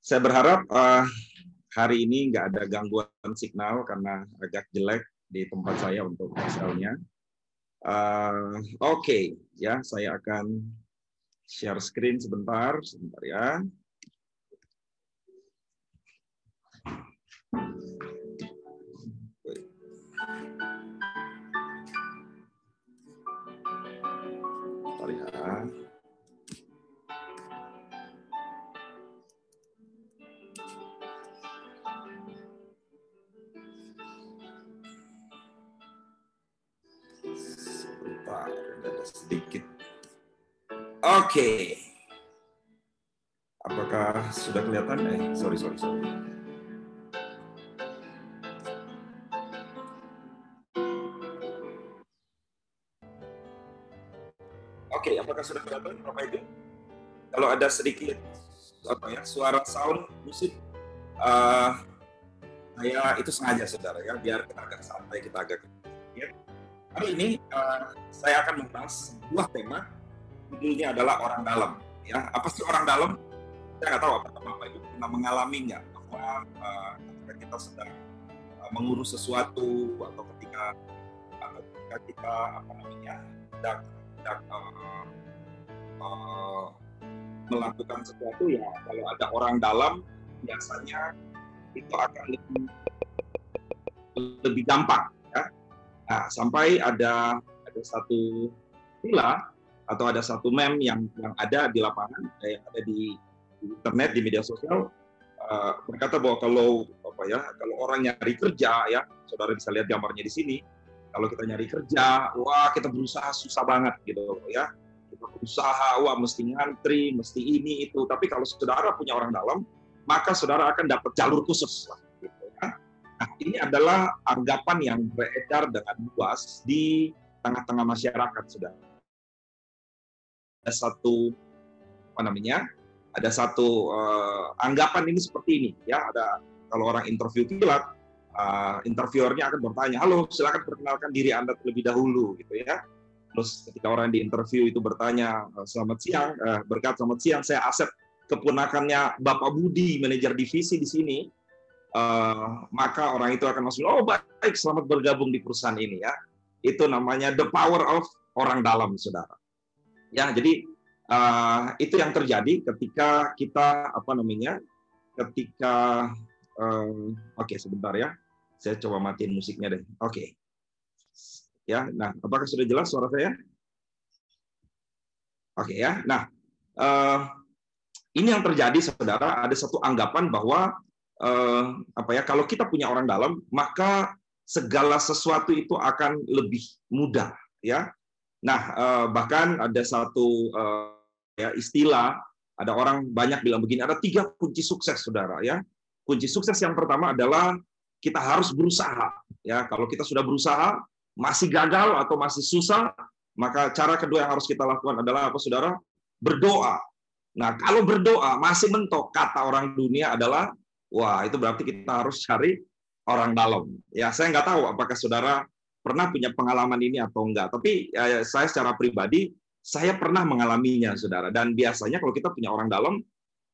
saya berharap uh, hari ini nggak ada gangguan signal karena agak jelek di tempat saya untuk misalnya. Uh, Oke, okay. ya saya akan share screen sebentar, sebentar ya. Sedikit. Oke. Okay. Apakah sudah kelihatan? Eh, sorry, sorry, sorry. Oke, okay, apakah sudah kelihatan Bapak Ibu? Kalau ada sedikit apa ya suara sound musik, uh, saya itu sengaja saudara ya, biar kita agak santai, kita agak. Hari ini uh, saya akan membahas sebuah tema, judulnya adalah orang dalam. Ya, apa sih orang dalam? Saya nggak tahu apakah Bapak Ibu pernah mengalaminya bahwa uh, ketika kita sedang uh, mengurus sesuatu atau ketika atau ketika kita apa namanya sedang, sedang uh, uh, melakukan sesuatu ya kalau ada orang dalam biasanya itu akan lebih lebih gampang Nah, sampai ada ada satu villa atau ada satu meme yang yang ada di lapangan, eh, yang ada di, di internet di media sosial uh, berkata bahwa kalau apa ya kalau orang nyari kerja ya saudara bisa lihat gambarnya di sini kalau kita nyari kerja wah kita berusaha susah banget gitu ya. Kita berusaha wah mesti ngantri mesti ini itu tapi kalau saudara punya orang dalam maka saudara akan dapat jalur khusus lah Nah, ini adalah anggapan yang beredar dengan luas di tengah-tengah masyarakat, sudah. Ada satu apa namanya? Ada satu uh, anggapan ini seperti ini, ya. Ada kalau orang interview pilot, uh, interviewernya akan bertanya, halo, silakan perkenalkan diri anda terlebih dahulu, gitu ya. Terus ketika orang di interview itu bertanya, eh, selamat siang, uh, berkat selamat siang, saya Asep, keponakannya Bapak Budi, manajer divisi di sini uh, maka orang itu akan masuk, oh baik, selamat bergabung di perusahaan ini ya. Itu namanya the power of orang dalam, saudara. Ya, jadi uh, itu yang terjadi ketika kita apa namanya, ketika uh, oke okay, sebentar ya, saya coba matiin musiknya deh. Oke, okay. ya, nah apakah sudah jelas suara saya? Oke okay, ya, nah uh, ini yang terjadi, saudara. Ada satu anggapan bahwa apa ya kalau kita punya orang dalam maka segala sesuatu itu akan lebih mudah ya. Nah eh, bahkan ada satu eh, ya istilah ada orang banyak bilang begini ada tiga kunci sukses saudara ya. Kunci sukses yang pertama adalah kita harus berusaha ya. Kalau kita sudah berusaha masih gagal atau masih susah maka cara kedua yang harus kita lakukan adalah apa saudara? Berdoa. Nah kalau berdoa masih mentok kata orang dunia adalah Wah, itu berarti kita harus cari orang dalam. Ya, saya nggak tahu apakah saudara pernah punya pengalaman ini atau enggak. Tapi ya, saya secara pribadi, saya pernah mengalaminya, saudara. Dan biasanya kalau kita punya orang dalam,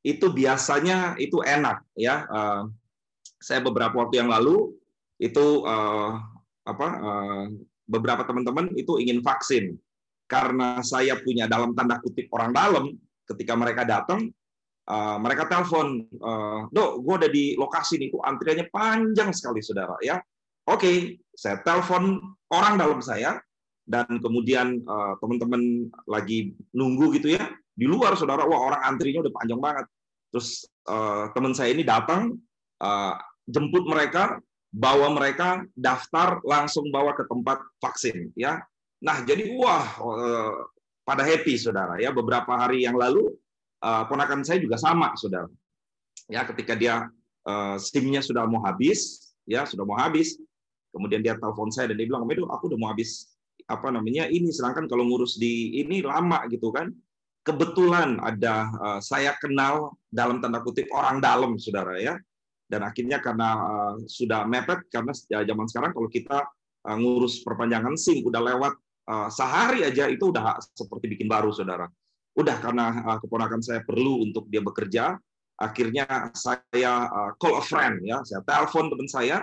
itu biasanya itu enak. Ya, uh, saya beberapa waktu yang lalu itu uh, apa uh, beberapa teman-teman itu ingin vaksin karena saya punya dalam tanda kutip orang dalam ketika mereka datang Uh, mereka telepon, uh, dok, gue ada di lokasi nih, itu antriannya panjang sekali, saudara. Ya, oke, okay, saya telepon orang dalam saya, dan kemudian uh, teman-teman lagi nunggu gitu ya di luar, saudara. Wah, orang antrinya udah panjang banget. Terus uh, teman saya ini datang, jemput mereka, bawa mereka daftar, langsung bawa ke tempat vaksin. Ya, nah jadi wah, pada happy, saudara. Ya, beberapa hari yang lalu uh, ponakan saya juga sama, saudara. Ya, ketika dia uh, SIM-nya sudah mau habis, ya sudah mau habis, kemudian dia telepon saya dan dia bilang, "Medo, aku udah mau habis apa namanya ini." Sedangkan kalau ngurus di ini lama gitu kan. Kebetulan ada uh, saya kenal dalam tanda kutip orang dalam, saudara ya. Dan akhirnya karena sudah mepet, karena ya, zaman sekarang kalau kita ngurus perpanjangan SIM udah lewat sehari aja itu udah seperti bikin baru, saudara udah karena uh, keponakan saya perlu untuk dia bekerja, akhirnya saya uh, call a friend ya, saya telepon teman saya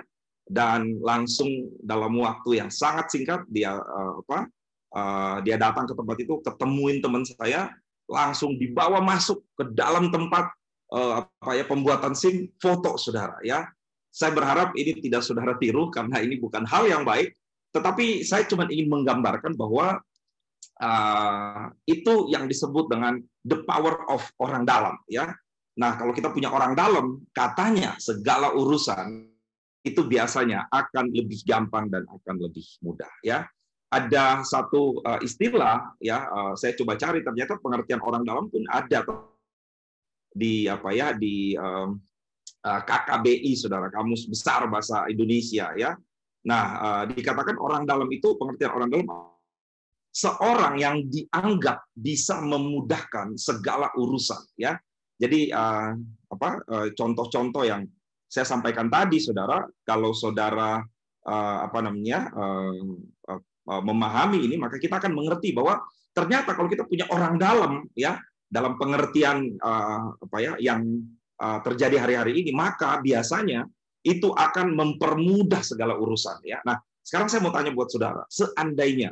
dan langsung dalam waktu yang sangat singkat dia uh, apa uh, dia datang ke tempat itu ketemuin teman saya langsung dibawa masuk ke dalam tempat uh, apa ya pembuatan SIM foto saudara ya. Saya berharap ini tidak saudara tiru karena ini bukan hal yang baik. Tetapi saya cuma ingin menggambarkan bahwa uh, itu yang disebut dengan the power of orang dalam ya. Nah kalau kita punya orang dalam katanya segala urusan itu biasanya akan lebih gampang dan akan lebih mudah ya. Ada satu uh, istilah ya uh, saya coba cari ternyata pengertian orang dalam pun ada di apa ya di KKBI saudara kamus besar bahasa Indonesia ya. Nah dikatakan orang dalam itu pengertian orang dalam seorang yang dianggap bisa memudahkan segala urusan ya jadi uh, apa contoh-contoh uh, yang saya sampaikan tadi, saudara, kalau saudara uh, apa namanya uh, uh, memahami ini, maka kita akan mengerti bahwa ternyata kalau kita punya orang dalam, ya, dalam pengertian uh, apa ya, yang uh, terjadi hari-hari ini, maka biasanya itu akan mempermudah segala urusan, ya. Nah, sekarang saya mau tanya buat saudara, seandainya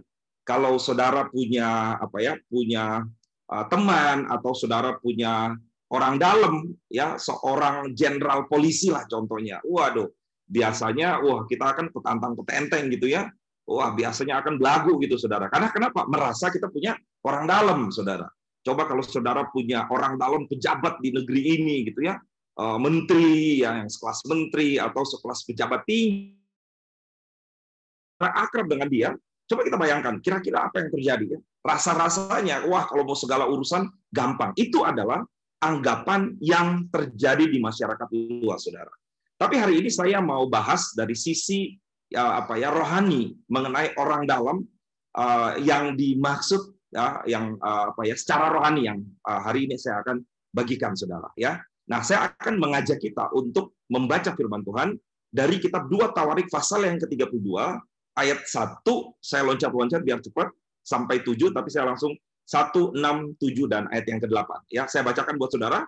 kalau saudara punya apa ya, punya uh, teman atau saudara punya orang dalam ya seorang jenderal polisi lah contohnya. Waduh biasanya wah kita akan petantang petenteng gitu ya. Wah biasanya akan belagu gitu saudara. Karena kenapa? Merasa kita punya orang dalam saudara. Coba kalau saudara punya orang dalam pejabat di negeri ini gitu ya eh, menteri ya, yang sekelas menteri atau sekelas pejabat tinggi akrab dengan dia coba kita bayangkan kira-kira apa yang terjadi ya rasa-rasanya wah kalau mau segala urusan gampang itu adalah anggapan yang terjadi di masyarakat luas, saudara. Tapi hari ini saya mau bahas dari sisi ya, apa ya rohani mengenai orang dalam uh, yang dimaksud ya, yang uh, apa ya secara rohani yang uh, hari ini saya akan bagikan, saudara. Ya, nah saya akan mengajak kita untuk membaca Firman Tuhan dari kitab 2 Tawarik pasal yang ke-32 ayat 1 saya loncat-loncat biar cepat sampai 7 tapi saya langsung 1, 6, 7, dan ayat yang ke-8. Ya, saya bacakan buat saudara.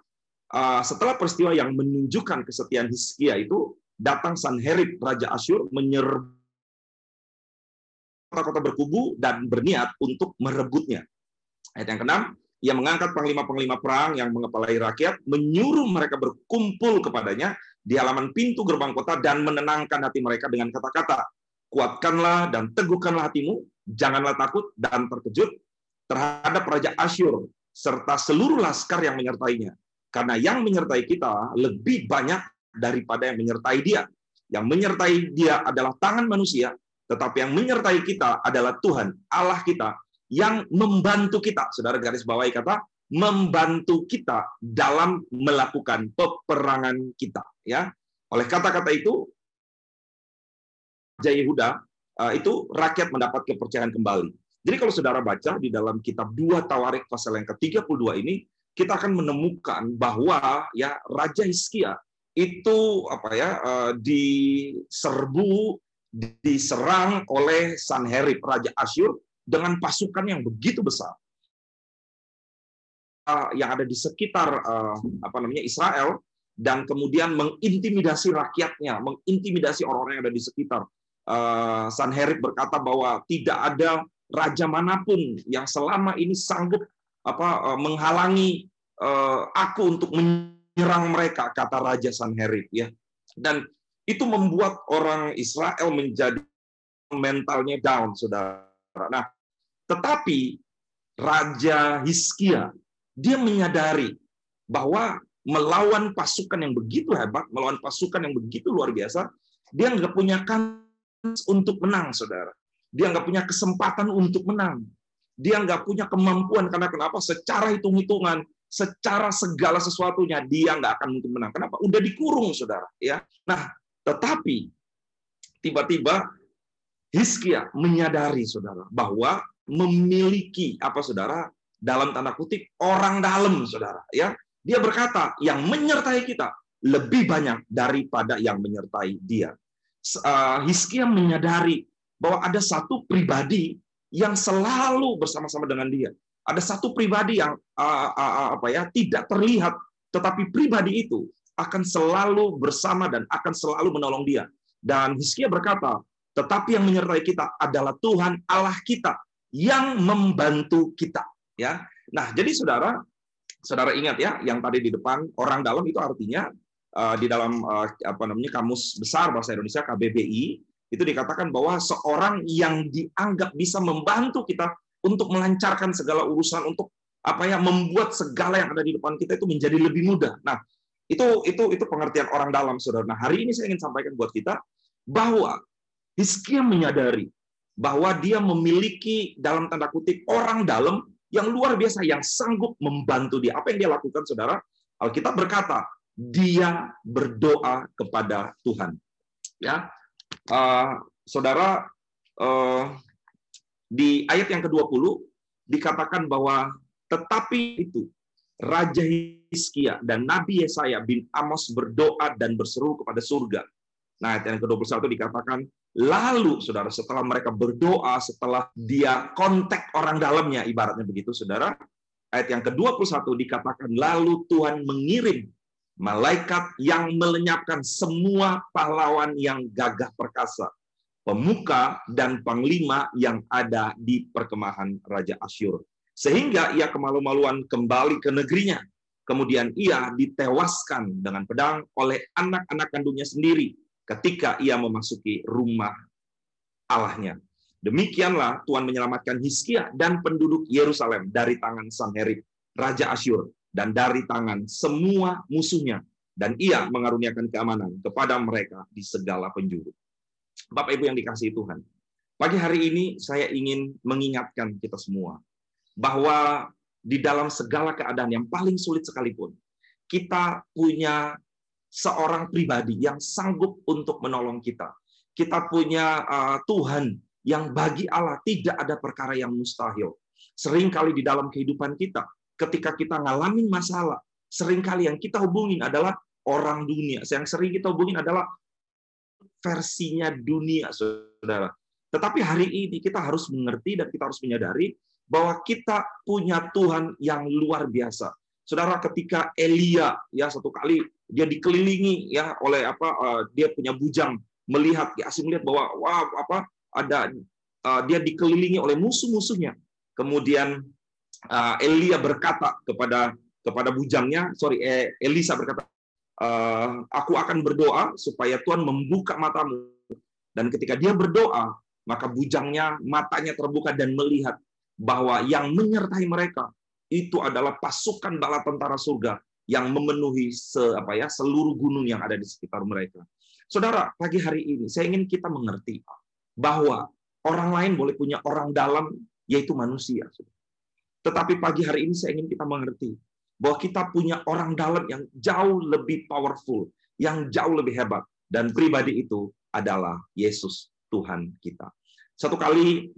Uh, setelah peristiwa yang menunjukkan kesetiaan Hizkia itu, datang Sanherib, Raja Asyur, menyerbu kota-kota berkubu dan berniat untuk merebutnya. Ayat yang ke-6, ia mengangkat panglima-panglima perang yang mengepalai rakyat, menyuruh mereka berkumpul kepadanya di halaman pintu gerbang kota dan menenangkan hati mereka dengan kata-kata, kuatkanlah dan teguhkanlah hatimu, janganlah takut dan terkejut, terhadap Raja Asyur serta seluruh laskar yang menyertainya. Karena yang menyertai kita lebih banyak daripada yang menyertai dia. Yang menyertai dia adalah tangan manusia, tetapi yang menyertai kita adalah Tuhan, Allah kita, yang membantu kita. Saudara garis bawahi kata, membantu kita dalam melakukan peperangan kita. Ya, Oleh kata-kata itu, Yehuda, eh, itu rakyat mendapat kepercayaan kembali. Jadi kalau saudara baca di dalam kitab 2 Tawarik pasal yang ke-32 ini, kita akan menemukan bahwa ya Raja Hizkia itu apa ya eh, diserbu diserang oleh Sanherib Raja Asyur dengan pasukan yang begitu besar eh, yang ada di sekitar apa namanya Israel dan kemudian mengintimidasi rakyatnya, mengintimidasi orang-orang yang ada di sekitar. Sanherib berkata bahwa tidak ada raja mana pun yang selama ini sanggup apa eh, menghalangi uh, aku untuk menyerang mereka kata raja Sanherib ya. Dan itu membuat orang Israel menjadi mentalnya down saudara. Nah tetapi raja Hizkia dia menyadari bahwa melawan pasukan yang begitu hebat melawan pasukan yang begitu luar biasa dia nggak punya untuk menang saudara dia nggak punya kesempatan untuk menang. Dia nggak punya kemampuan karena kenapa? Secara hitung-hitungan, secara segala sesuatunya dia nggak akan mungkin menang. Kenapa? Udah dikurung, saudara. Ya. Nah, tetapi tiba-tiba Hizkia menyadari, saudara, bahwa memiliki apa, saudara? Dalam tanda kutip orang dalam, saudara. Ya, dia berkata yang menyertai kita lebih banyak daripada yang menyertai dia. Uh, Hizkia menyadari bahwa ada satu pribadi yang selalu bersama-sama dengan dia. ada satu pribadi yang uh, uh, apa ya tidak terlihat, tetapi pribadi itu akan selalu bersama dan akan selalu menolong dia. Dan Hizkia berkata, tetapi yang menyertai kita adalah Tuhan Allah kita yang membantu kita. Ya, nah jadi saudara, saudara ingat ya, yang tadi di depan orang dalam itu artinya di dalam uh, apa namanya kamus besar bahasa Indonesia KBBI itu dikatakan bahwa seorang yang dianggap bisa membantu kita untuk melancarkan segala urusan untuk apa ya membuat segala yang ada di depan kita itu menjadi lebih mudah. Nah, itu itu itu pengertian orang dalam, saudara. Nah, hari ini saya ingin sampaikan buat kita bahwa Hizkia menyadari bahwa dia memiliki dalam tanda kutip orang dalam yang luar biasa yang sanggup membantu dia. Apa yang dia lakukan, saudara? Alkitab berkata, dia berdoa kepada Tuhan. Ya, uh, saudara, uh, di ayat yang ke-20 dikatakan bahwa tetapi itu Raja Hizkia dan Nabi Yesaya bin Amos berdoa dan berseru kepada surga. Nah, ayat yang ke-21 dikatakan, lalu saudara setelah mereka berdoa, setelah dia kontak orang dalamnya, ibaratnya begitu saudara, ayat yang ke-21 dikatakan, lalu Tuhan mengirim malaikat yang melenyapkan semua pahlawan yang gagah perkasa, pemuka dan panglima yang ada di perkemahan Raja Asyur sehingga ia kemalu-maluan kembali ke negerinya. Kemudian ia ditewaskan dengan pedang oleh anak-anak kandungnya sendiri ketika ia memasuki rumah Allahnya. Demikianlah Tuhan menyelamatkan Hizkia dan penduduk Yerusalem dari tangan Sanherib, Raja Asyur, dan dari tangan semua musuhnya. Dan ia mengaruniakan keamanan kepada mereka di segala penjuru. Bapak Ibu yang dikasihi Tuhan, pagi hari ini saya ingin mengingatkan kita semua bahwa di dalam segala keadaan yang paling sulit sekalipun, kita punya seorang pribadi yang sanggup untuk menolong kita. Kita punya uh, Tuhan yang bagi Allah tidak ada perkara yang mustahil. Seringkali di dalam kehidupan kita, ketika kita ngalamin masalah, sering kali yang kita hubungin adalah orang dunia. Yang sering kita hubungin adalah versinya dunia, saudara. Tetapi hari ini kita harus mengerti dan kita harus menyadari bahwa kita punya Tuhan yang luar biasa. Saudara, ketika Elia ya satu kali dia dikelilingi ya oleh apa uh, dia punya bujang melihat ya asing melihat bahwa wah apa ada uh, dia dikelilingi oleh musuh-musuhnya. Kemudian Elia berkata kepada kepada bujangnya, sorry Elisa berkata, uh, aku akan berdoa supaya Tuhan membuka matamu. Dan ketika dia berdoa, maka bujangnya matanya terbuka dan melihat bahwa yang menyertai mereka itu adalah pasukan bala tentara surga yang memenuhi se, apa ya, seluruh gunung yang ada di sekitar mereka. Saudara, pagi hari ini saya ingin kita mengerti bahwa orang lain boleh punya orang dalam, yaitu manusia. Tetapi pagi hari ini saya ingin kita mengerti bahwa kita punya orang dalam yang jauh lebih powerful, yang jauh lebih hebat. Dan pribadi itu adalah Yesus Tuhan kita. Satu kali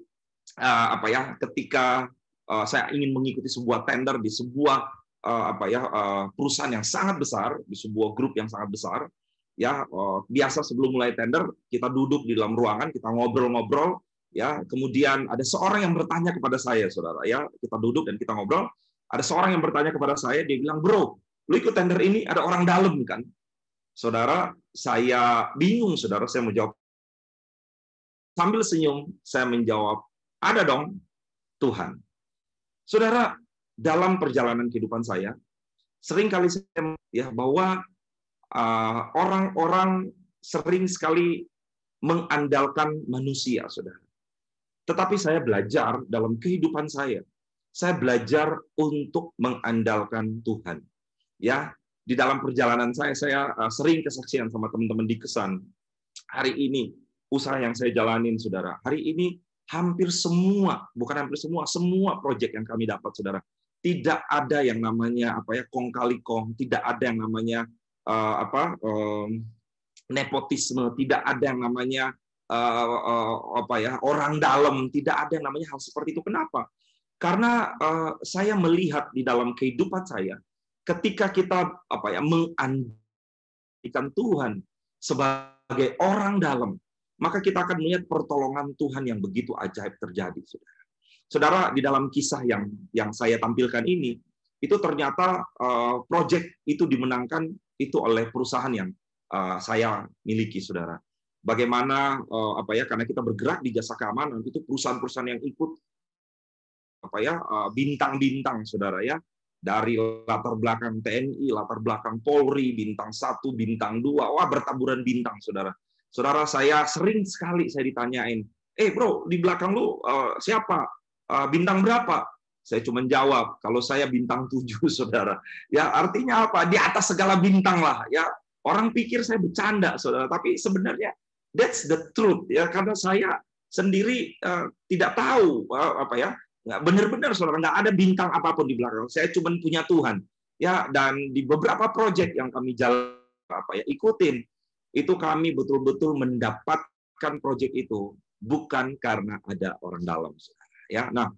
uh, apa ya ketika uh, saya ingin mengikuti sebuah tender di sebuah uh, apa ya perusahaan yang sangat besar di sebuah grup yang sangat besar ya biasa sebelum mulai tender kita duduk di dalam ruangan kita ngobrol-ngobrol ya kemudian ada seorang yang bertanya kepada saya saudara. Ya kita duduk dan kita ngobrol. Ada seorang yang bertanya kepada saya dia bilang bro lu ikut tender ini ada orang dalam kan? Saudara saya bingung saudara. Saya menjawab sambil senyum saya menjawab ada dong Tuhan. Saudara, dalam perjalanan kehidupan saya, sering kali saya ya bahwa uh, orang-orang uh, sering sekali mengandalkan manusia, saudara. Tetapi saya belajar dalam kehidupan saya, saya belajar untuk mengandalkan Tuhan. Ya, di dalam perjalanan saya, saya uh, sering kesaksian sama teman-teman di kesan. Hari ini usaha yang saya jalanin, saudara. Hari ini hampir semua, bukan hampir semua, semua proyek yang kami dapat, saudara, tidak ada yang namanya apa ya kong kali kong, tidak ada yang namanya uh, apa um, nepotisme, tidak ada yang namanya uh, apa ya orang dalam, tidak ada yang namanya hal seperti itu. Kenapa? Karena uh, saya melihat di dalam kehidupan saya, ketika kita apa ya mengandalkan Tuhan sebagai orang dalam, maka kita akan melihat pertolongan Tuhan yang begitu ajaib terjadi. Saudara. Saudara, di dalam kisah yang yang saya tampilkan ini, itu ternyata uh, project itu dimenangkan itu oleh perusahaan yang uh, saya miliki, saudara. Bagaimana uh, apa ya? Karena kita bergerak di jasa keamanan, itu perusahaan-perusahaan yang ikut apa ya bintang-bintang, saudara ya, dari latar belakang TNI, latar belakang Polri, bintang satu, bintang dua, wah bertaburan bintang, saudara. Saudara saya sering sekali saya ditanyain, eh bro di belakang lu uh, siapa? uh, bintang berapa? Saya cuma jawab, kalau saya bintang tujuh, saudara. Ya artinya apa? Di atas segala bintang lah. Ya orang pikir saya bercanda, saudara. Tapi sebenarnya that's the truth. Ya karena saya sendiri uh, tidak tahu uh, apa ya, nggak benar-benar saudara nggak ada bintang apa pun di belakang. Saya cuma punya Tuhan. Ya dan di beberapa proyek yang kami jalan apa ya ikutin itu kami betul-betul mendapatkan proyek itu bukan karena ada orang dalam. Saudara ya. Nah,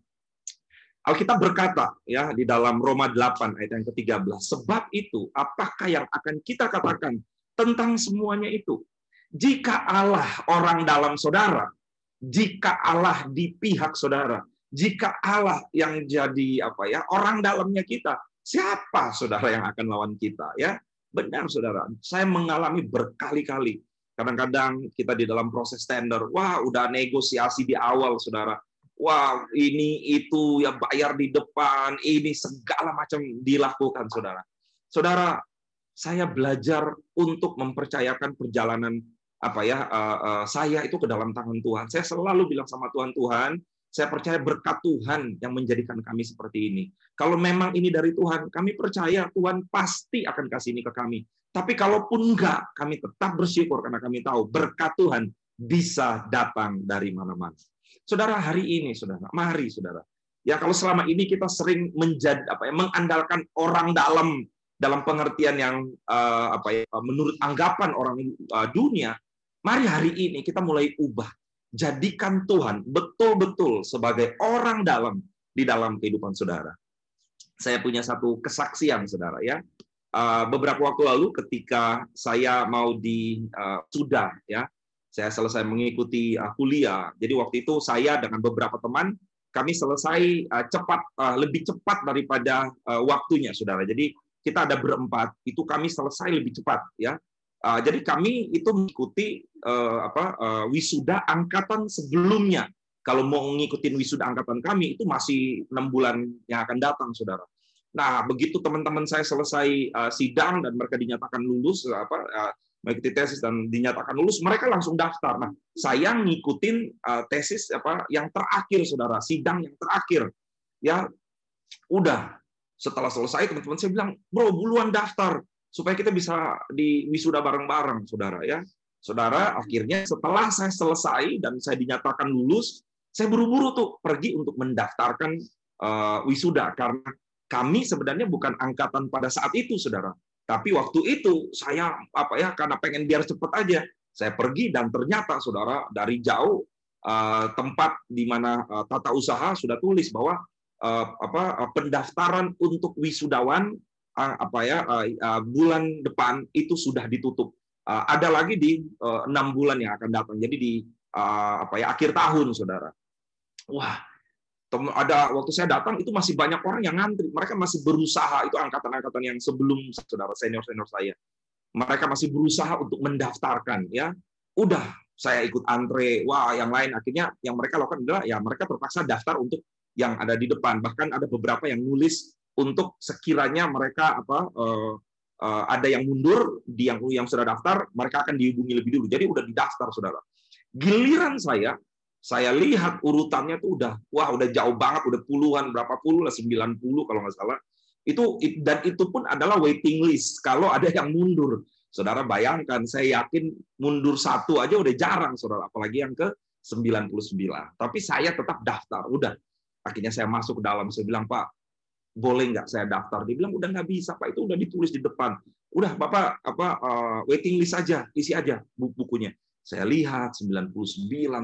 Alkitab berkata ya di dalam Roma 8 ayat yang ke-13, sebab itu apakah yang akan kita katakan tentang semuanya itu? Jika Allah orang dalam saudara, jika Allah di pihak saudara, jika Allah yang jadi apa ya, orang dalamnya kita, siapa saudara yang akan lawan kita ya? Benar saudara, saya mengalami berkali-kali kadang-kadang kita di dalam proses tender, wah udah negosiasi di awal saudara, wah ini itu ya bayar di depan, ini segala macam dilakukan saudara. Saudara, saya belajar untuk mempercayakan perjalanan apa ya uh, uh, saya itu ke dalam tangan Tuhan. Saya selalu bilang sama Tuhan, Tuhan, saya percaya berkat Tuhan yang menjadikan kami seperti ini. Kalau memang ini dari Tuhan, kami percaya Tuhan pasti akan kasih ini ke kami. Tapi kalaupun enggak, kami tetap bersyukur karena kami tahu berkat Tuhan bisa datang dari mana-mana. Saudara, hari ini, saudara, mari, saudara. Ya, kalau selama ini kita sering menjadi apa ya, mengandalkan orang dalam dalam pengertian yang uh, apa ya, menurut anggapan orang uh, dunia, mari hari ini kita mulai ubah. Jadikan Tuhan betul-betul sebagai orang dalam di dalam kehidupan saudara. Saya punya satu kesaksian, saudara ya. Uh, beberapa waktu lalu ketika saya mau di uh, sudah ya saya selesai mengikuti uh, kuliah. Jadi waktu itu saya dengan beberapa teman kami selesai uh, cepat uh, lebih cepat daripada waktunya, saudara. Jadi kita ada berempat, itu kami selesai lebih cepat, ya. Jadi kami itu mengikuti apa wisuda angkatan sebelumnya. Kalau mau ngikutin wisuda angkatan kami itu masih enam bulan yang akan datang, saudara. Nah, begitu teman-teman saya selesai sidang dan mereka dinyatakan lulus apa mengikuti tesis dan dinyatakan lulus, mereka langsung daftar. Nah, saya ngikutin uh, tesis apa yang terakhir, saudara, sidang yang terakhir. Ya, udah. Setelah selesai, teman-teman saya bilang, bro, buluan daftar supaya kita bisa di wisuda bareng-bareng, saudara. Ya, saudara. Akhirnya setelah saya selesai dan saya dinyatakan lulus, saya buru-buru tuh pergi untuk mendaftarkan uh, wisuda karena kami sebenarnya bukan angkatan pada saat itu, saudara tapi waktu itu saya apa ya karena pengen biar cepet aja, saya pergi dan ternyata saudara dari jauh uh, tempat di mana uh, tata usaha sudah tulis bahwa uh, apa pendaftaran untuk wisudawan apa ya uh, uh, bulan depan itu sudah ditutup. Ada lagi di enam uh, bulan yang akan datang. Jadi di apa ya akhir tahun saudara. Wah ada waktu saya datang itu masih banyak orang yang ngantri. Mereka masih berusaha itu angkatan-angkatan yang sebelum saudara senior-senior saya. Mereka masih berusaha untuk mendaftarkan ya. Udah saya ikut antre. Wah, yang lain akhirnya yang mereka lakukan adalah ya mereka terpaksa daftar untuk yang ada di depan. Bahkan ada beberapa yang nulis untuk sekiranya mereka apa uh, uh, ada yang mundur di yang yang sudah daftar, mereka akan dihubungi lebih dulu. Jadi udah didaftar, Saudara. Giliran saya saya lihat urutannya tuh udah wah udah jauh banget udah puluhan berapa puluh lah 90 kalau nggak salah. Itu dan itu pun adalah waiting list kalau ada yang mundur. Saudara bayangkan saya yakin mundur satu aja udah jarang saudara. Apalagi yang ke 99 tapi saya tetap daftar udah. Akhirnya saya masuk ke dalam saya bilang Pak boleh nggak saya daftar? Dia bilang udah nggak bisa Pak. Itu udah ditulis di depan. Udah Bapak apa uh, waiting list aja isi aja bukunya. Saya lihat 99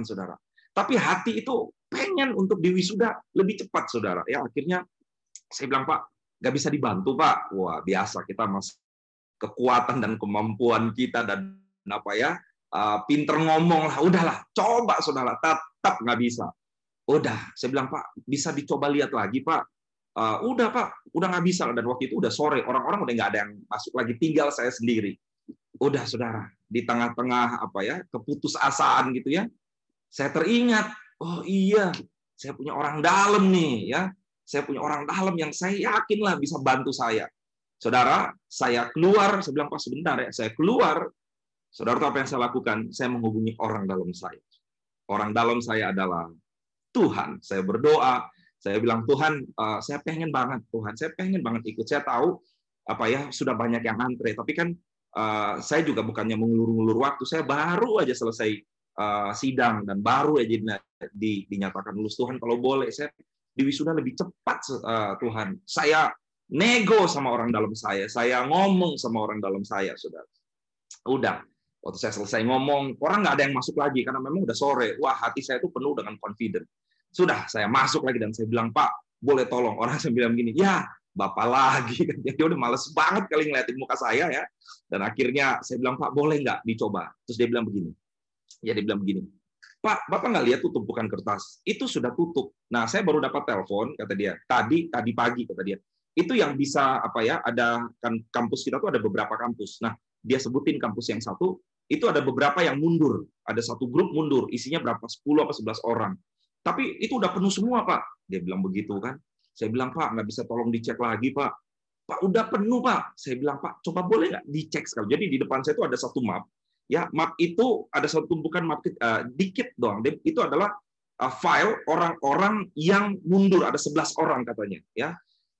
saudara. Tapi hati itu pengen untuk diwisuda lebih cepat, saudara. Ya akhirnya saya bilang Pak, nggak bisa dibantu Pak. Wah biasa kita mas kekuatan dan kemampuan kita dan apa ya uh, pinter ngomong lah. Udahlah coba saudara. Tetap nggak bisa. Udah, saya bilang Pak, bisa dicoba lihat lagi Pak. Uh, udah Pak, udah nggak bisa dan waktu itu udah sore, orang-orang udah nggak ada yang masuk lagi, tinggal saya sendiri. Udah saudara, di tengah-tengah apa ya keputusasaan gitu ya, saya teringat, oh iya, saya punya orang dalam nih ya, saya punya orang dalam yang saya yakin lah bisa bantu saya. Saudara, saya keluar, saya bilang Pak sebentar ya, saya keluar. Saudara apa yang saya lakukan? Saya menghubungi orang dalam saya. Orang dalam saya adalah Tuhan. Saya berdoa, saya bilang Tuhan, uh, saya pengen banget Tuhan, saya pengen banget ikut. Saya tahu apa ya sudah banyak yang antre, tapi kan uh, saya juga bukannya mengulur-ulur waktu. Saya baru aja selesai uh, sidang dan baru aja di, dinyatakan lulus Tuhan. Kalau boleh, saya di wisuda lebih cepat uh, Tuhan. Saya nego sama orang dalam saya, saya ngomong sama orang dalam saya, saudara. Udah, waktu saya selesai ngomong, orang nggak ada yang masuk lagi karena memang udah sore. Wah, hati saya itu penuh dengan confident. Sudah, saya masuk lagi dan saya bilang, Pak, boleh tolong. Orang saya bilang begini, ya, Bapak lagi. Dia udah males banget kali ngeliatin muka saya ya. Dan akhirnya saya bilang, Pak, boleh nggak dicoba? Terus dia bilang begini. Ya, dia bilang begini, Pak, Bapak nggak lihat tuh tumpukan kertas? Itu sudah tutup. Nah, saya baru dapat telepon, kata dia. Tadi, tadi pagi, kata dia. Itu yang bisa, apa ya, ada kan kampus kita tuh ada beberapa kampus. Nah, dia sebutin kampus yang satu, itu ada beberapa yang mundur. Ada satu grup mundur, isinya berapa? 10 apa 11 orang. Tapi itu udah penuh semua, Pak. Dia bilang begitu kan. Saya bilang, Pak, nggak bisa tolong dicek lagi, Pak. Pak, udah penuh, Pak. Saya bilang, Pak, coba boleh nggak dicek sekali. Jadi di depan saya itu ada satu map, ya map itu ada satu tumpukan map uh, dikit doang itu adalah uh, file orang-orang yang mundur ada 11 orang katanya ya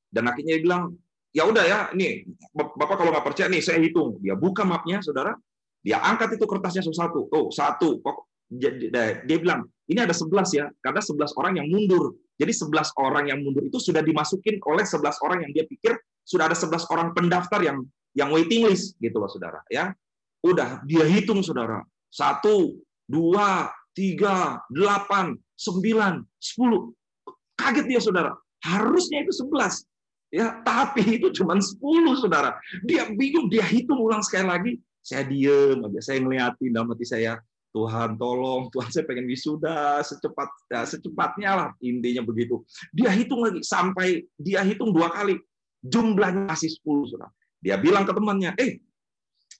dan akhirnya dia bilang ya udah ya ini bapak kalau nggak percaya nih saya hitung dia buka mapnya saudara dia angkat itu kertasnya satu oh satu dia, dia bilang ini ada 11 ya karena 11 orang yang mundur jadi 11 orang yang mundur itu sudah dimasukin oleh 11 orang yang dia pikir sudah ada 11 orang pendaftar yang yang waiting list gitu loh saudara ya Udah, dia hitung saudara. Satu, dua, tiga, delapan, sembilan, sepuluh. Kaget dia saudara. Harusnya itu sebelas. Ya, tapi itu cuma sepuluh saudara. Dia bingung, dia hitung ulang sekali lagi. Saya diem aja, saya ngeliatin dalam hati saya, Tuhan tolong, Tuhan saya pengen wisuda secepat ya, secepatnya lah intinya begitu. Dia hitung lagi sampai dia hitung dua kali jumlahnya masih 10 saudara. Dia bilang ke temannya, eh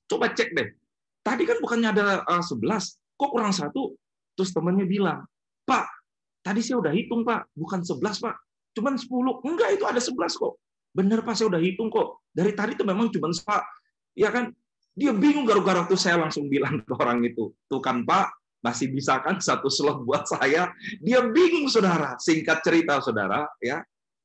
Coba cek deh. Tadi kan bukannya ada uh, eh, 11, kok kurang satu? Terus temannya bilang, Pak, tadi saya udah hitung Pak, bukan 11 Pak, cuman 10. Enggak, itu ada 11 kok. Benar Pak, saya udah hitung kok. Dari tadi itu memang cuma Pak. Ya kan? Dia bingung gara-gara tuh saya langsung bilang ke orang itu, tuh kan Pak, masih bisa kan satu slot buat saya. Dia bingung saudara. Singkat cerita saudara, ya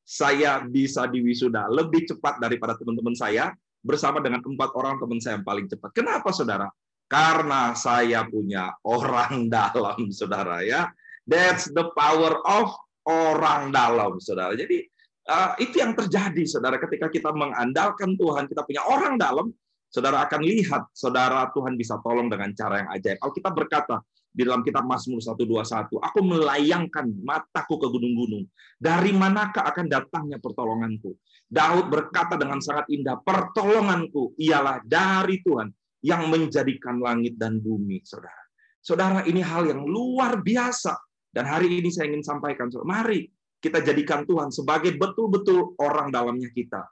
saya bisa di wisuda lebih cepat daripada teman-teman saya bersama dengan empat orang teman saya yang paling cepat. Kenapa, saudara? Karena saya punya orang dalam, saudara ya. That's the power of orang dalam, saudara. Jadi uh, itu yang terjadi, saudara. Ketika kita mengandalkan Tuhan, kita punya orang dalam, saudara akan lihat, saudara Tuhan bisa tolong dengan cara yang ajaib. Alkitab berkata, di dalam kitab Mazmur 121, aku melayangkan mataku ke gunung-gunung. Dari manakah akan datangnya pertolonganku? Daud berkata dengan sangat indah, pertolonganku ialah dari Tuhan yang menjadikan langit dan bumi, saudara. Saudara, ini hal yang luar biasa. Dan hari ini saya ingin sampaikan, saudara, mari kita jadikan Tuhan sebagai betul-betul orang dalamnya kita.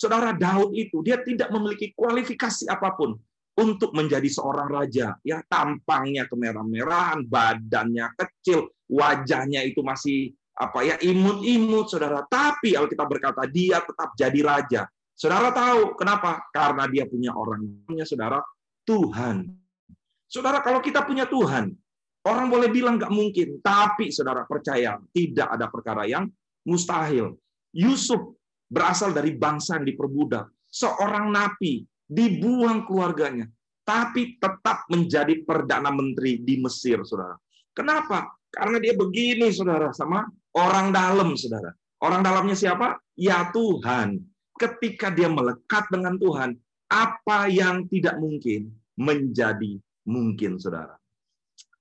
Saudara Daud itu, dia tidak memiliki kualifikasi apa pun untuk menjadi seorang raja. Ya, tampangnya kemerah-merahan, badannya kecil, wajahnya itu masih apa ya imut-imut saudara. Tapi Alkitab berkata dia tetap jadi raja saudara tahu kenapa? Karena dia punya orangnya saudara Tuhan. Saudara kalau kita punya Tuhan orang boleh bilang nggak mungkin. Tapi saudara percaya tidak ada perkara yang mustahil. Yusuf berasal dari bangsa yang diperbudak seorang napi dibuang keluarganya tapi tetap menjadi perdana menteri di Mesir saudara kenapa karena dia begini saudara sama Orang dalam, saudara. Orang dalamnya siapa? Ya Tuhan. Ketika dia melekat dengan Tuhan, apa yang tidak mungkin menjadi mungkin, saudara.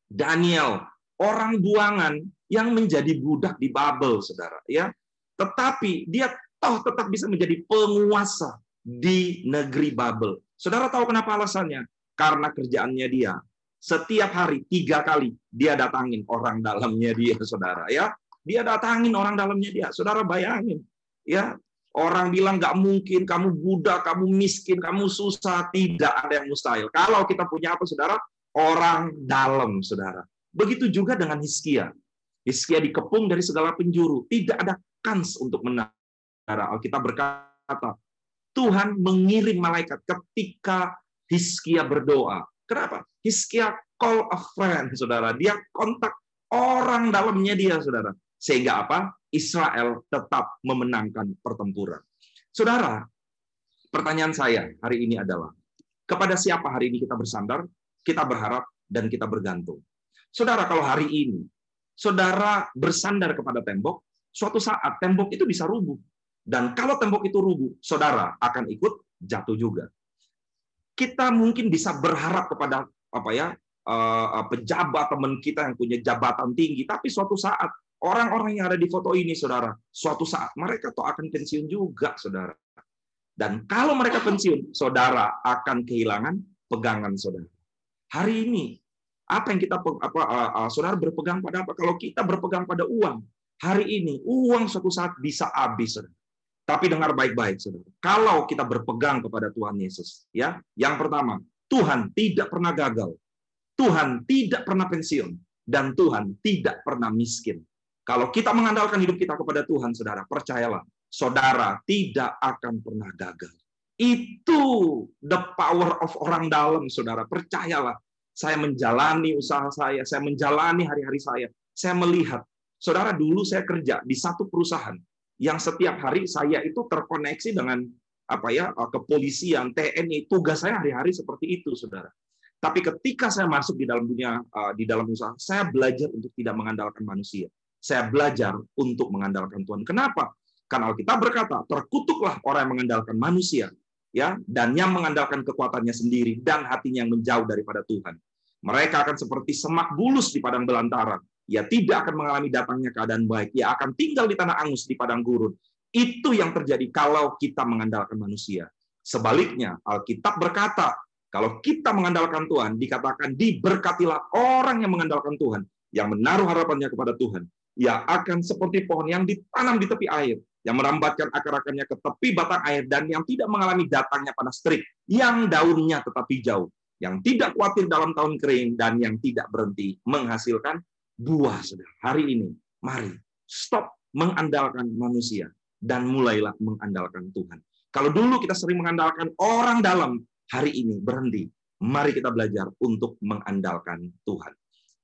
Daniel, orang buangan yang menjadi budak di Babel, saudara. Ya, tetapi dia toh tetap bisa menjadi penguasa di negeri Babel. Saudara tahu kenapa alasannya? Karena kerjaannya dia. Setiap hari tiga kali dia datangin orang dalamnya dia, saudara. Ya, dia datangin orang dalamnya dia. Saudara bayangin, ya orang bilang nggak mungkin, kamu budak, kamu miskin, kamu susah, tidak ada yang mustahil. Kalau kita punya apa, saudara? Orang dalam, saudara. Begitu juga dengan Hiskia. Hiskia dikepung dari segala penjuru. Tidak ada kans untuk menang. Alkitab berkata, Tuhan mengirim malaikat ketika Hiskia berdoa. Kenapa? Hiskia call a friend, saudara. Dia kontak orang dalamnya dia, saudara. Sehingga apa? Israel tetap memenangkan pertempuran. Saudara, pertanyaan saya hari ini adalah, kepada siapa hari ini kita bersandar, kita berharap, dan kita bergantung? Saudara, kalau hari ini, saudara bersandar kepada tembok, suatu saat tembok itu bisa rubuh. Dan kalau tembok itu rubuh, saudara akan ikut jatuh juga. Kita mungkin bisa berharap kepada apa ya uh, pejabat teman kita yang punya jabatan tinggi, tapi suatu saat orang-orang yang ada di foto ini, saudara, suatu saat mereka tuh akan pensiun juga, saudara. Dan kalau mereka pensiun, saudara akan kehilangan pegangan saudara. Hari ini apa yang kita apa uh, saudara berpegang pada apa? Kalau kita berpegang pada uang, hari ini uang suatu saat bisa habis, saudara. Tapi dengar baik-baik, saudara. Kalau kita berpegang kepada Tuhan Yesus, ya, yang pertama, Tuhan tidak pernah gagal, Tuhan tidak pernah pensiun, dan Tuhan tidak pernah miskin. Kalau kita mengandalkan hidup kita kepada Tuhan, saudara, percayalah, saudara tidak akan pernah gagal. Itu the power of orang dalam, saudara. Percayalah, saya menjalani usaha saya, saya menjalani hari-hari saya, saya melihat, saudara dulu saya kerja di satu perusahaan, yang setiap hari saya itu terkoneksi dengan apa ya eh, kepolisian, TNI, tugas saya hari-hari seperti itu, saudara. Tapi ketika saya masuk di dalam dunia eh, di dalam usaha, saya belajar untuk tidak mengandalkan manusia. Saya belajar untuk mengandalkan Tuhan. Kenapa? Karena Alkitab berkata, terkutuklah orang yang mengandalkan manusia, ya, dan yang mengandalkan kekuatannya sendiri dan hatinya yang menjauh daripada Tuhan. Mereka akan seperti semak bulus di padang belantara ia tidak akan mengalami datangnya keadaan baik. Ia akan tinggal di tanah angus di padang gurun. Itu yang terjadi kalau kita mengandalkan manusia. Sebaliknya, Alkitab berkata, kalau kita mengandalkan Tuhan, dikatakan diberkatilah orang yang mengandalkan Tuhan, yang menaruh harapannya kepada Tuhan. Ia akan seperti pohon yang ditanam di tepi air, yang merambatkan akar-akarnya ke tepi batang air, dan yang tidak mengalami datangnya panas terik, yang daunnya tetap hijau, yang tidak khawatir dalam tahun kering, dan yang tidak berhenti menghasilkan buah, saudara. Hari ini, mari stop mengandalkan manusia dan mulailah mengandalkan Tuhan. Kalau dulu kita sering mengandalkan orang dalam, hari ini berhenti. Mari kita belajar untuk mengandalkan Tuhan.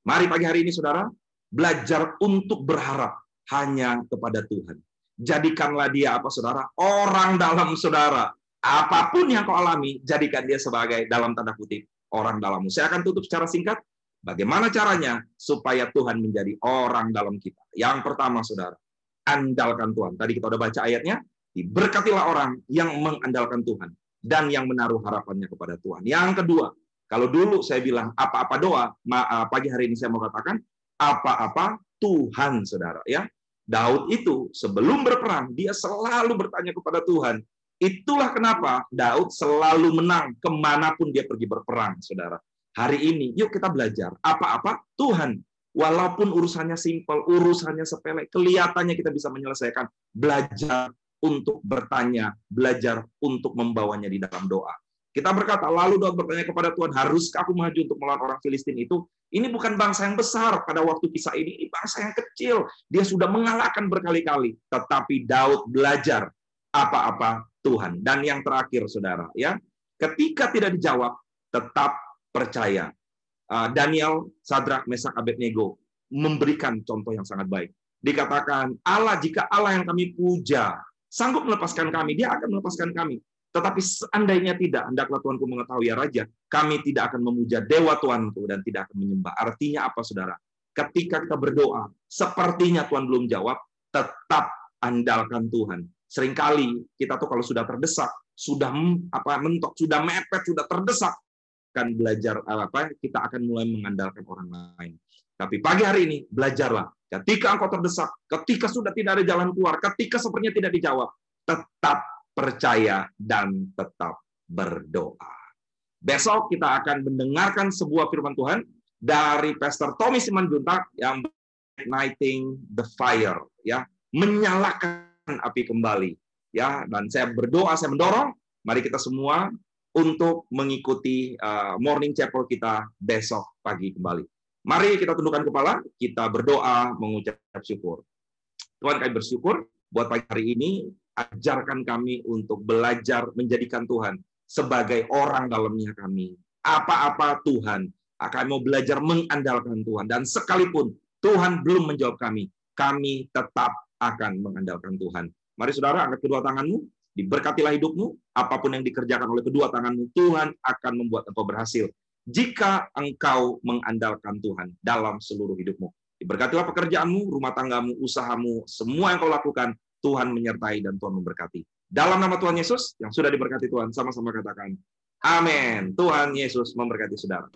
Mari pagi hari ini, saudara, belajar untuk berharap hanya kepada Tuhan. Jadikanlah dia apa, saudara? Orang dalam saudara. Apa pun yang kau alami, jadikan dia sebagai dalam tanda kutip orang dalammu. Saya akan tutup secara singkat. Bagaimana caranya supaya Tuhan menjadi orang dalam kita? Yang pertama, saudara, andalkan Tuhan. Tadi kita udah baca ayatnya, diberkatilah orang yang mengandalkan Tuhan dan yang menaruh harapannya kepada Tuhan. Yang kedua, kalau dulu saya bilang apa-apa doa, ah, pagi hari ini saya mau katakan apa-apa Tuhan, saudara. Ya, Daud itu sebelum berperang dia selalu bertanya kepada Tuhan. Itulah kenapa Daud selalu menang ke mana pun dia pergi berperang, saudara hari ini, yuk kita belajar. Apa-apa Tuhan. Walaupun urusannya simpel, urusannya sepele, kelihatannya kita bisa menyelesaikan. Belajar untuk bertanya, belajar untuk membawanya di dalam doa. Kita berkata, lalu Daud bertanya kepada Tuhan, haruskah aku maju untuk melawan orang Filistin itu? Ini bukan bangsa yang besar pada waktu kisah ini, ini bangsa yang kecil. Dia sudah mengalahkan berkali-kali. Tetapi Daud belajar apa-apa Tuhan. Dan yang terakhir, saudara, ya, ketika tidak dijawab, tetap percaya. Ah, Daniel, Sadrak, Mesak, Abednego memberikan contoh yang sangat baik. Dikatakan, Allah jika Allah yang kami puja sanggup melepaskan kami, dia akan melepaskan kami. Tetapi seandainya tidak, hendaklah Tuanku mengetahui ya Raja, kami tidak akan memuja Dewa Tuanku dan tidak akan menyembah. Artinya apa, saudara? Ketika kita berdoa, sepertinya Tuhan belum jawab, tetap andalkan Tuhan. Seringkali kita tuh kalau sudah terdesak, sudah apa mentok, sudah mepet, sudah terdesak, akan belajar apa kita akan mulai mengandalkan orang lain. Tapi pagi hari ini belajarlah. Ketika engkau terdesak, ketika sudah tidak ada jalan keluar, ketika sepertinya tidak dijawab, tetap percaya dan tetap berdoa. Besok kita akan mendengarkan sebuah firman Tuhan dari Pastor Tommy Simanjuntak yang reigniting the fire, ya, menyalakan api kembali, ya. Dan saya berdoa, saya mendorong, mari kita semua untuk mengikuti uh, morning chapel kita besok pagi kembali. Mari kita tundukkan kepala, kita berdoa, mengucap syukur. Tuhan kami bersyukur buat pagi hari ini, ajarkan kami untuk belajar menjadikan Tuhan sebagai orang dalamnya kami. Apa-apa Tuhan, akan mau belajar mengandalkan Tuhan. Dan sekalipun Tuhan belum menjawab kami, kami tetap akan mengandalkan Tuhan. Mari saudara, angkat kedua tanganmu, diberkatilah hidupmu, apa pun yang dikerjakan oleh kedua tanganmu, Tuhan akan membuat engkau berhasil. Jika engkau mengandalkan Tuhan dalam seluruh hidupmu. Diberkatilah pekerjaanmu, rumah tanggamu, usahamu, semua yang kau lakukan, Tuhan menyertai dan Tuhan memberkati. Dalam nama Tuhan Yesus, yang sudah diberkati Tuhan, sama-sama katakan, Amin. Tuhan Yesus memberkati saudara.